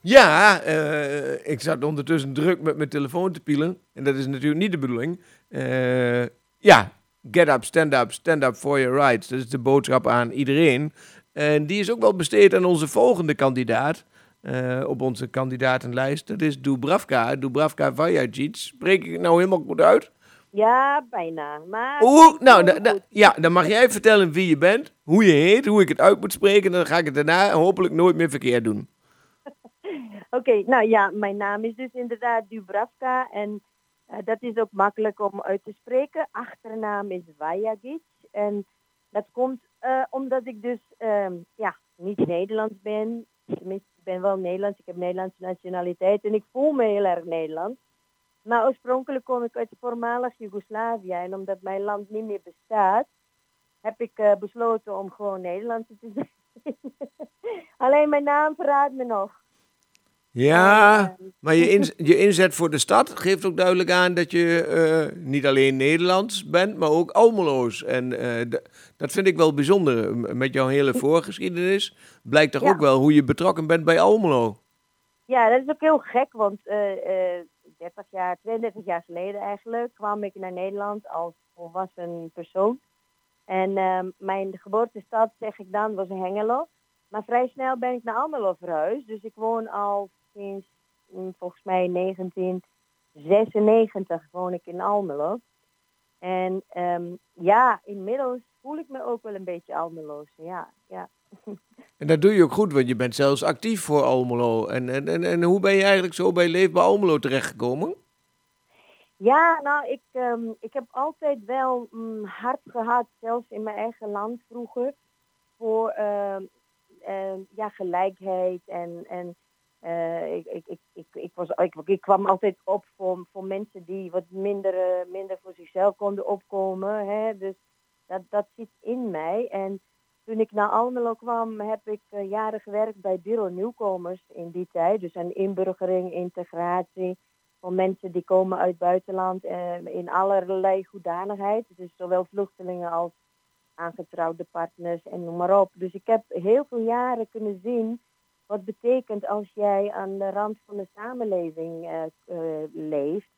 Ja, eh, ik zat ondertussen druk met mijn telefoon te pielen. En dat is natuurlijk niet de bedoeling. Eh, ja, get up, stand up, stand up for your rights. Dat is de boodschap aan iedereen. En die is ook wel besteed aan onze volgende kandidaat. eh, op onze kandidatenlijst. Dat is Dubravka. Dubravka Vajacic. Spreek ik het nou helemaal goed uit? Ja, bijna. Maar Oeh, nou, da- da- ja, dan mag jij vertellen wie je bent, hoe je heet, hoe ik het uit moet spreken. En dan ga ik het daarna hopelijk nooit meer verkeerd doen. Oké, nou ja, mijn naam is dus inderdaad Dubravka en eh, dat is ook makkelijk om uit te spreken. Achternaam is Vajagic en dat komt eh, omdat ik dus ehm, ja, niet Nederlands ben. Tenminste, ik ben wel Nederlands, ik heb Nederlandse nationaliteit en ik voel me heel erg Nederlands. Maar oorspronkelijk kom ik uit voormalig Joegoslavië en omdat mijn land niet meer bestaat, heb ik eh, besloten om gewoon Nederlands te zijn. Alleen mijn naam verraadt me nog. Ja, maar je, je inzet voor de stad geeft ook duidelijk aan dat je eh, niet alleen Nederlands bent, maar ook Almeloos. En eh, dat vind ik wel bijzonder. Met jouw hele voorgeschiedenis blijkt toch Ja. ook wel hoe je betrokken bent bij Almelo. Ja, dat is ook heel gek, want eh, eh, 30 jaar, 32 jaar geleden eigenlijk kwam ik naar Nederland als volwassen persoon. En ehm, mijn geboortestad, zeg ik dan, was Hengelo. Maar vrij snel ben ik naar Almelo verhuisd. Dus ik woon al sinds mm, volgens mij 1996 woon ik in Almelo. En ehm, ja, inmiddels voel ik me ook wel een beetje Almeloos. Ja, ja. En dat doe je ook goed, want je bent zelfs actief voor Almelo. En, en, en, en hoe ben je eigenlijk zo bij Leefbaar Almelo terechtgekomen? Ja, nou, ik, ehm, ik heb altijd wel mm, hard gehad, zelfs in mijn eigen land vroeger, voor ehm, ja, gelijkheid. En, en eh, ik, ik, ik, ik, was, ik, ik kwam altijd op voor, voor mensen die wat minder, eh, minder voor zichzelf konden opkomen. Hè? Dus dat, dat zit in mij. En toen ik naar Almelo kwam, heb ik eh, jaren gewerkt bij Bureau Nieuwkomers in die tijd. Dus aan inburgering, integratie van mensen die komen uit buitenland eh, in allerlei hoedanigheid. Dus zowel vluchtelingen als aangetrouwde partners en noem maar op. Dus ik heb heel veel jaren kunnen zien wat betekent als jij aan de rand van de samenleving eh, eh, leeft.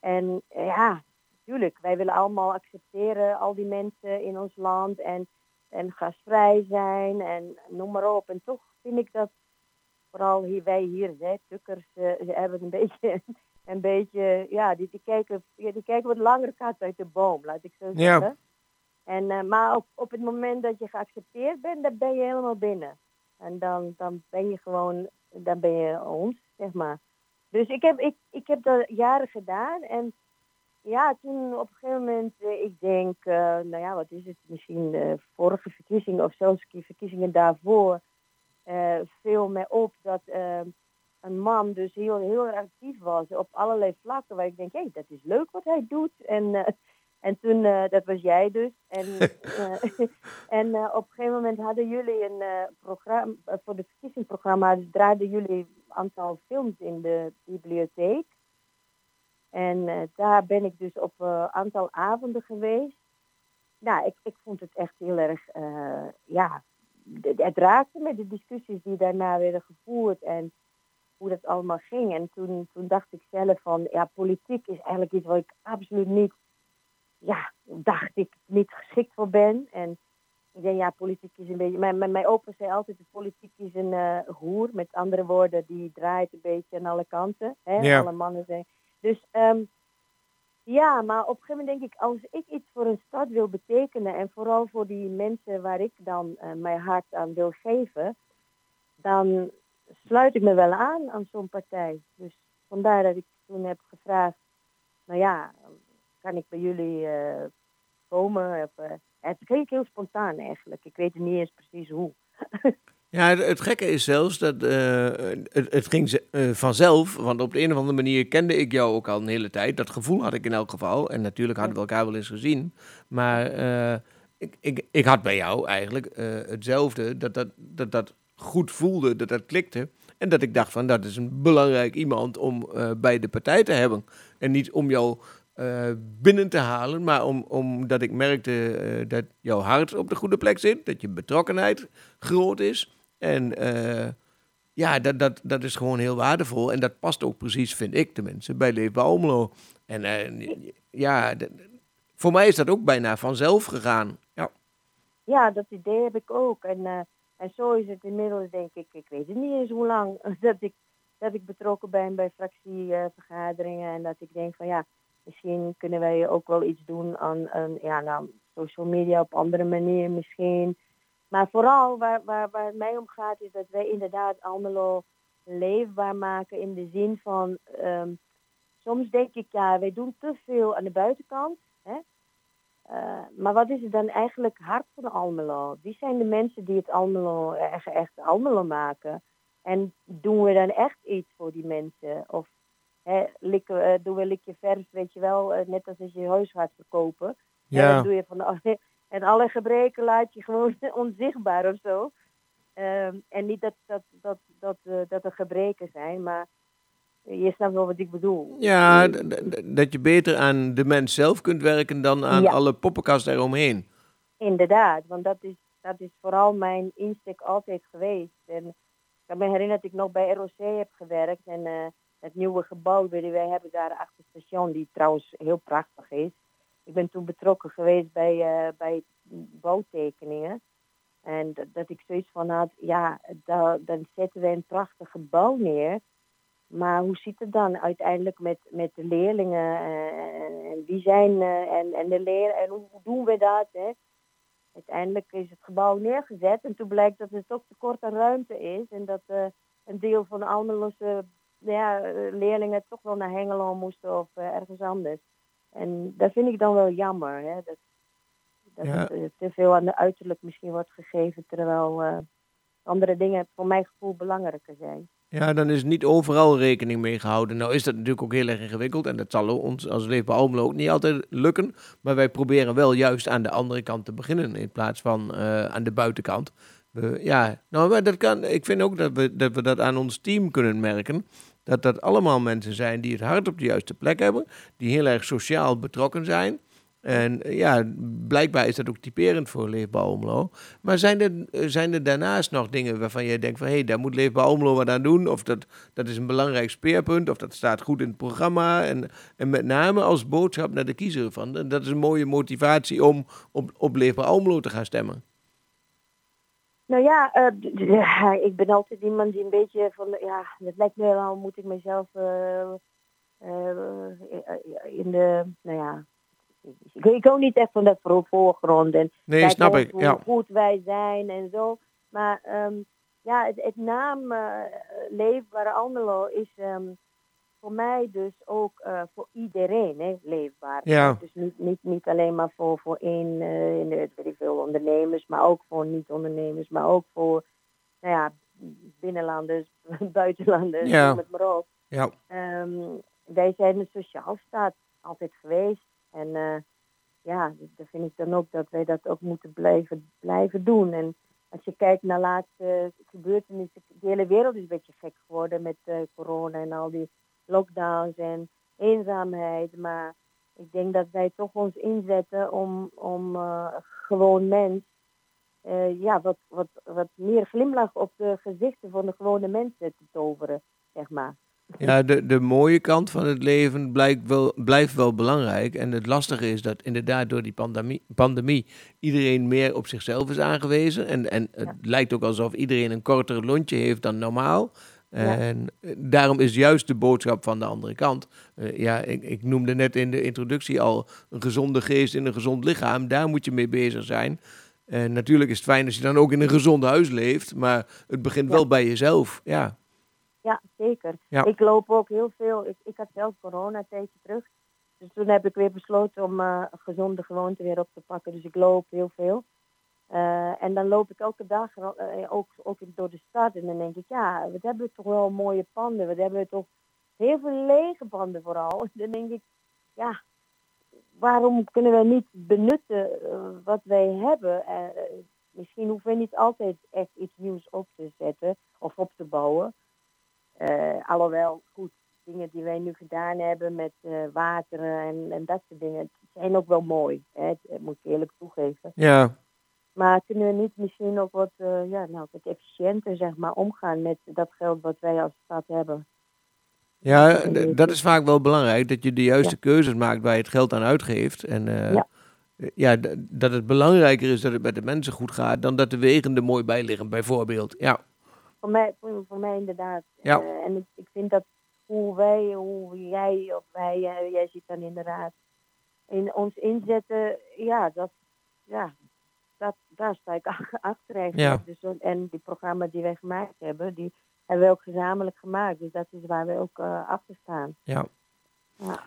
En eh, ja, natuurlijk, wij willen allemaal accepteren, al die mensen in ons land en, en gastvrij zijn en noem maar op. En toch vind ik dat vooral hier, wij hier, hè, tukkers, ze hebben een beetje, een beetje ja, die, die, kijken, ja, die kijken wat langer kat uit de boom, laat ik zo Ja. zeggen. En, eh, maar op, op het moment dat je geaccepteerd bent, dan ben je helemaal binnen. En dan, dan ben je gewoon, dan ben je ons, zeg maar. Dus ik heb, ik, ik heb dat jaren gedaan. En ja, toen op een gegeven moment, eh, ik denk, eh, nou ja, wat is het, misschien de vorige verkiezingen of zelfs verkiezingen daarvoor, eh viel mij op dat een man dus heel, heel actief was op allerlei vlakken. Waar ik denk, hé, dat is leuk wat hij doet. En, en toen, eh, dat was jij dus. En, eh, en eh, op een gegeven moment hadden jullie een programma, voor de verkiezingsprogramma draaiden jullie een aantal films in de bibliotheek. En daar ben ik dus op een aantal avonden geweest. Nou, ik, ik vond het echt heel erg, ja, het raakte me, de discussies die daarna werden gevoerd en hoe dat allemaal ging. En toen, toen dacht ik zelf van, ja, politiek is eigenlijk iets waar ik absoluut niet, ja, dacht ik niet geschikt voor ben. En ik denk, ja, politiek is een beetje, mijn, mijn, mijn opa zei altijd, de politiek is een eh, hoer. Met andere woorden, die draait een beetje aan alle kanten. Hè? Ja. Alle mannen zijn. Dus ehm, ja, maar op een gegeven moment denk ik, als ik iets voor een stad wil betekenen en vooral voor die mensen waar ik dan eh, mijn hart aan wil geven, dan sluit ik me wel aan aan zo'n partij. Dus vandaar dat ik toen heb gevraagd, nou ja, kan ik bij jullie eh, komen? Eh, het ging heel spontaan eigenlijk. Ik weet niet eens precies hoe. Ja, het, gekke is zelfs dat eh, het, ging ze- vanzelf, want op de een of andere manier kende ik jou ook al een hele tijd. Dat gevoel had ik in elk geval. En natuurlijk hadden we elkaar wel eens gezien. Maar ik, ik, ik had bij jou eigenlijk hetzelfde, dat dat, dat dat goed voelde, dat dat klikte. En dat ik dacht van, dat is een belangrijk iemand om bij de partij te hebben. En niet om jou eh, binnen te halen, maar om, omdat ik merkte eh, dat jouw hart op de goede plek zit, dat je betrokkenheid groot is. En eh, ja, dat, dat, dat is gewoon heel waardevol. En dat past ook precies, vind ik tenminste, bij Leefbaar Almelo. En ja, voor mij is dat ook bijna vanzelf gegaan. Ja. Ja, dat idee heb ik ook. En, En zo is het inmiddels, denk ik, ik weet het niet eens hoe lang, dat ik, dat ik betrokken ben bij fractievergaderingen. en dat ik denk van ja, misschien kunnen wij ook wel iets doen aan, aan ja, nou, social media op andere manier misschien. Maar vooral waar, waar, waar het mij om gaat is dat wij inderdaad Almelo leefbaar maken in de zin van, ehm, soms denk ik ja, wij doen te veel aan de buitenkant. Hè? Eh, maar wat is het dan eigenlijk hart van Almelo? Wie zijn de mensen die het Almelo echt, echt Almelo maken? En doen we dan echt iets voor die mensen? Of hè, likken, we- doen we likje verf, weet je wel, eh, net als als je je huis gaat verkopen. En Ja. dan doe je van alle, en alle gebreken laat je gewoon onzichtbaar of zo. Ehm, en niet dat, dat, dat, dat, eh, dat er gebreken zijn, maar je snapt wel wat ik bedoel. Ja, dat je beter aan de mens zelf kunt werken dan aan Ja. alle poppenkasten eromheen. Inderdaad, want dat is, dat is vooral mijn insteek altijd geweest. En ik kan me herinneren dat ik nog bij ROC heb gewerkt en eh, het nieuwe gebouw die wij hebben daar achter het station, die trouwens heel prachtig is. Ik ben toen betrokken geweest bij, eh, bij bouwtekeningen. En dat, ik zoiets van had, ja, da- dan zetten we een prachtig gebouw neer. Maar hoe zit het dan uiteindelijk met, met de leerlingen? eh, en, en wie zijn eh, en, en de leer en hoe doen we dat? Hè? Uiteindelijk is het gebouw neergezet en toen blijkt dat er toch tekort aan ruimte is. En dat een deel van de Almeloze ja, eh, leerlingen toch wel naar Hengelo moesten of eh, ergens anders. En dat vind ik dan wel jammer. Hè? Dat, dat Ja. eh, te veel aan de uiterlijk misschien wordt gegeven, terwijl andere dingen voor mijn gevoel belangrijker zijn. Ja, dan is niet overal rekening mee gehouden. Nou is dat natuurlijk ook heel erg ingewikkeld en dat zal ons als Leefbaar Almelo ook niet altijd lukken. Maar wij proberen wel juist aan de andere kant te beginnen in plaats van aan de buitenkant. We, ja, nou, maar dat kan, ik vind ook dat we, dat we dat aan ons team kunnen merken. Dat dat allemaal mensen zijn die het hart op de juiste plek hebben. Die heel erg sociaal betrokken zijn. En eh, ja, blijkbaar is dat ook typerend voor Leefbaar Almelo. Maar zijn er, eh, zijn er daarnaast nog dingen waarvan jij denkt van... hé, hey, daar moet Leefbaar Almelo wat aan doen... of dat, dat is een belangrijk speerpunt... of dat staat goed in het programma... en, en met name als boodschap naar de kiezer van... dat is een mooie motivatie om op, op Leefbaar Almelo te gaan stemmen. Nou ja, eh, ja, ik ben altijd iemand die een beetje van, ja, het lijkt me wel, moet ik mezelf eh, eh, in de, nou ja, ik, ik hou niet echt van dat voor- voorgrond en Nee, snap ik, hoe ja. goed wij zijn en zo. Maar ehm, ja, het, het naam Leefbare Almelo is ehm, voor mij dus ook eh, voor iedereen hè, leefbaar. Ja. Dus niet, niet, niet alleen maar voor, voor één, in de- weet ik veel, ondernemers, maar ook voor niet-ondernemers, maar ook voor nou ja, binnenlanders, buitenlanders, Ja. het maar op. Ja. Ehm, wij zijn een sociaal staat altijd geweest. En eh, ja, dan vind ik dan ook dat wij dat ook moeten blijven, blijven doen. En als je kijkt naar laatste gebeurtenissen, de hele wereld is een beetje gek geworden met corona en al die lockdowns en eenzaamheid. Maar ik denk dat wij toch ons inzetten om, om eh, gewoon mens eh, ja, wat, wat, wat meer glimlach op de gezichten van de gewone mensen te toveren, zeg maar. Ja, de, de mooie kant van het leven blijkt wel, blijft wel belangrijk. En het lastige is dat inderdaad door die pandemie, pandemie iedereen meer op zichzelf is aangewezen. En, en het lijkt ook alsof iedereen een korter lontje heeft dan normaal. En eh, daarom is juist de boodschap van de andere kant. eh, ja, ik, ik noemde net in de introductie al een gezonde geest in een gezond lichaam. Daar moet je mee bezig zijn. En natuurlijk is het fijn als je dan ook in een gezond huis leeft. Maar het begint wel bij jezelf. Ja. Ja, zeker. Ja. Ik loop ook heel veel. Ik, ik had zelf corona een tijdje terug. Dus toen heb ik weer besloten om een gezonde gewoonte weer op te pakken. Dus ik loop heel veel. Eh, en dan loop ik elke dag eh, ook, ook door de stad. En dan denk ik, ja, wat hebben we toch wel mooie panden. Wat hebben we toch heel veel lege panden vooral. Dan denk ik, ja, waarom kunnen we niet benutten eh, wat wij hebben? Misschien hoeven we niet altijd echt iets nieuws op te zetten of op te bouwen. Alhoewel, goed, dingen die wij nu gedaan hebben met wateren en, en dat soort dingen, zijn ook wel mooi. Hè? Dat moet ik eerlijk toegeven. Ja. Maar kunnen we niet misschien ook wat, eh, ja, nou, wat efficiënter zeg maar, omgaan met dat geld wat wij als stad hebben? Ja, dat is vaak wel belangrijk, dat je de juiste keuzes maakt waar je het geld aan uitgeeft. En eh, Ja. dat het belangrijker is dat het met de mensen goed gaat dan dat de wegen er mooi bij liggen, bijvoorbeeld. Ja, Voor mij, voor, mij inderdaad. Ja. Eh, en ik, ik vind dat hoe wij, hoe jij of wij, jij zit dan in de raad, in ons inzetten, ja, dat, ja, dat, daar sta ik ach- achter eigenlijk. Ja. Dus, en die programma's die wij gemaakt hebben, die hebben we ook gezamenlijk gemaakt. Dus dat is waar we ook eh, achter staan. ja. Ja.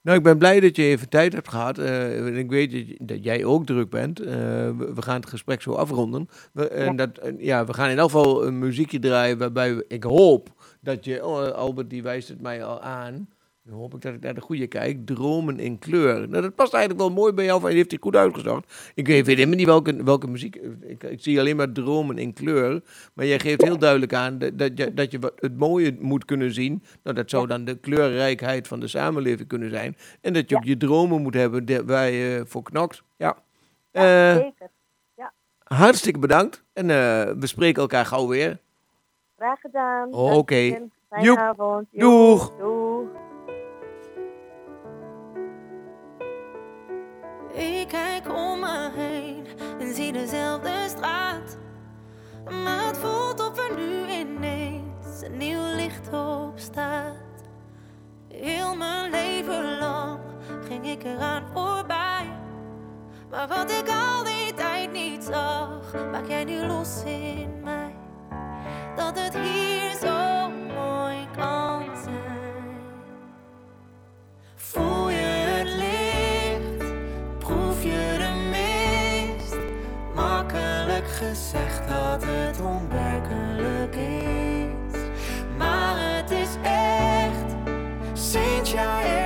Nou, ik ben blij dat je even tijd hebt gehad. Eh, ik weet dat, jij ook druk bent. Eh, we, we gaan het gesprek zo afronden. We, en Ja. dat, ja, we gaan in elk geval een muziekje draaien waarbij we, ik hoop dat je, oh, Albert die wijst het mij al aan. Dan hoop ik dat ik naar de goede kijk. Dromen in kleur. Nou, dat past eigenlijk wel mooi bij jou. van, Je heeft het goed uitgezocht. Ik weet helemaal niet welke, welke muziek. Ik, ik zie alleen maar dromen in kleur. Maar jij geeft heel duidelijk aan dat, dat, je, dat je het mooie moet kunnen zien. Nou, dat zou dan de kleurrijkheid van de samenleving kunnen zijn. En dat je ook je dromen moet hebben waar je voor knokt. Ja. Ja, Eh, zeker. Ja, hartstikke bedankt. En eh, we spreken elkaar gauw weer. graag gedaan. Oké. Fijne avond. Doeg. Doeg. Ik kijk om me heen en zie dezelfde straat. Maar het voelt of er nu ineens een nieuw licht op staat. Heel mijn leven lang ging ik eraan voorbij. Maar wat ik al die tijd niet zag, maak jij nu los in mij. Dat het hier zo mooi kan gezegd dat het onwerkelijk is. Maar het is echt, sinds jij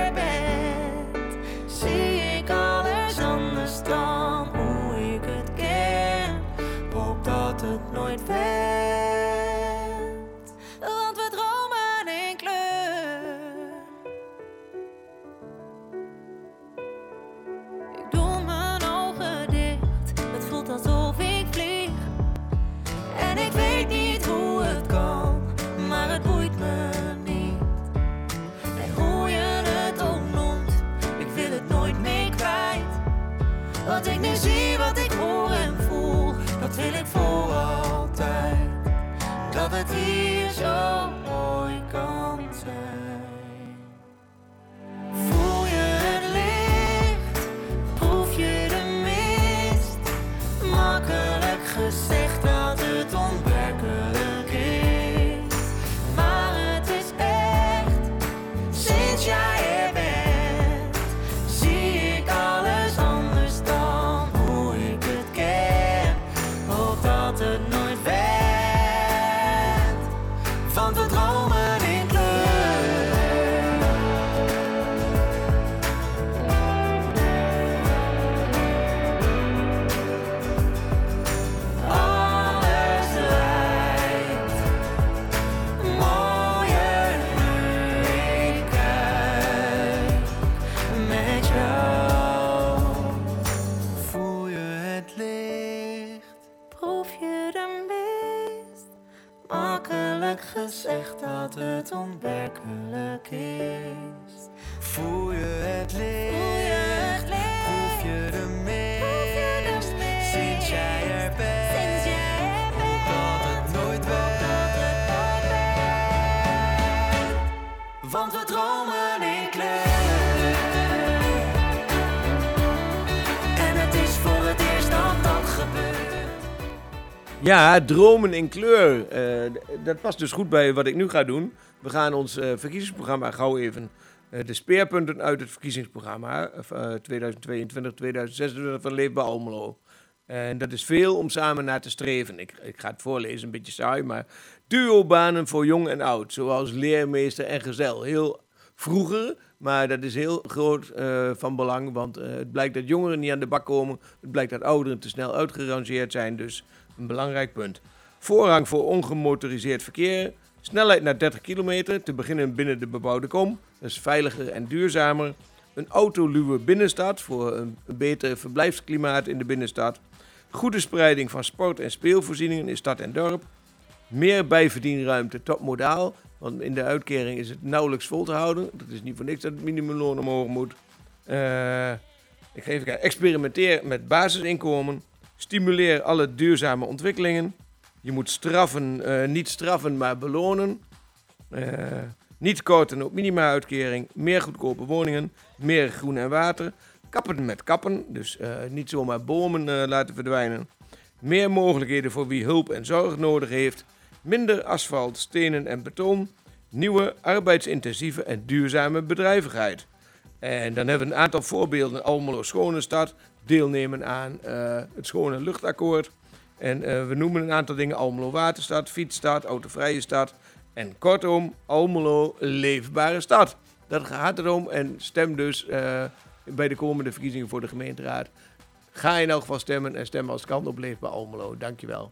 Nu zie, wat ik hoor en voel, dat wil ik voor altijd. Dat het hier zo Ja, dromen in kleur. Eh, dat past dus goed bij wat ik nu ga doen. We gaan ons eh, verkiezingsprogramma gauw even eh, de speerpunten uit het verkiezingsprogramma eh 2022-2026 van Leefbaar Almelo. En dat is veel om samen naar te streven. Ik, ik ga het voorlezen, een beetje saai, maar duobanen voor jong en oud, zoals leermeester en gezel. Heel vroeger, maar dat is heel groot van belang, want het blijkt dat jongeren niet aan de bak komen. Het blijkt dat ouderen te snel uitgerangeerd zijn, dus een belangrijk punt. Voorrang voor ongemotoriseerd verkeer. Snelheid naar 30 kilometer, te beginnen binnen de bebouwde kom. Dat is veiliger en duurzamer. Een autoluwe binnenstad voor een beter verblijfsklimaat in de binnenstad. Goede spreiding van sport- en speelvoorzieningen in stad en dorp. Meer bijverdienruimte tot modaal. Want in de uitkering is het nauwelijks vol te houden. Dat is niet voor niks dat het minimumloon omhoog moet. Eh, Ik ga even kijken. Experimenteer met basisinkomen. Stimuleer alle duurzame ontwikkelingen. Je moet straffen, eh, niet straffen, maar belonen. Eh, niet korten op minima-uitkering. Meer goedkope woningen. Meer groen en water. Kappen met kappen. Dus eh, niet zomaar bomen laten verdwijnen. Meer mogelijkheden voor wie hulp en zorg nodig heeft. Minder asfalt, stenen en beton. Nieuwe, arbeidsintensieve en duurzame bedrijvigheid. En dan hebben we een aantal voorbeelden. Almelo Schone Stad, deelnemen aan eh, het Schone Luchtakkoord. En eh, we noemen een aantal dingen. Almelo Waterstad, Fietsstad, Autovrije Stad. En kortom, Almelo Leefbare Stad. Dat gaat erom en stem dus eh, bij de komende verkiezingen voor de gemeenteraad. Ga in elk geval stemmen en stem als het kan op Leefbaar Almelo. Dankjewel.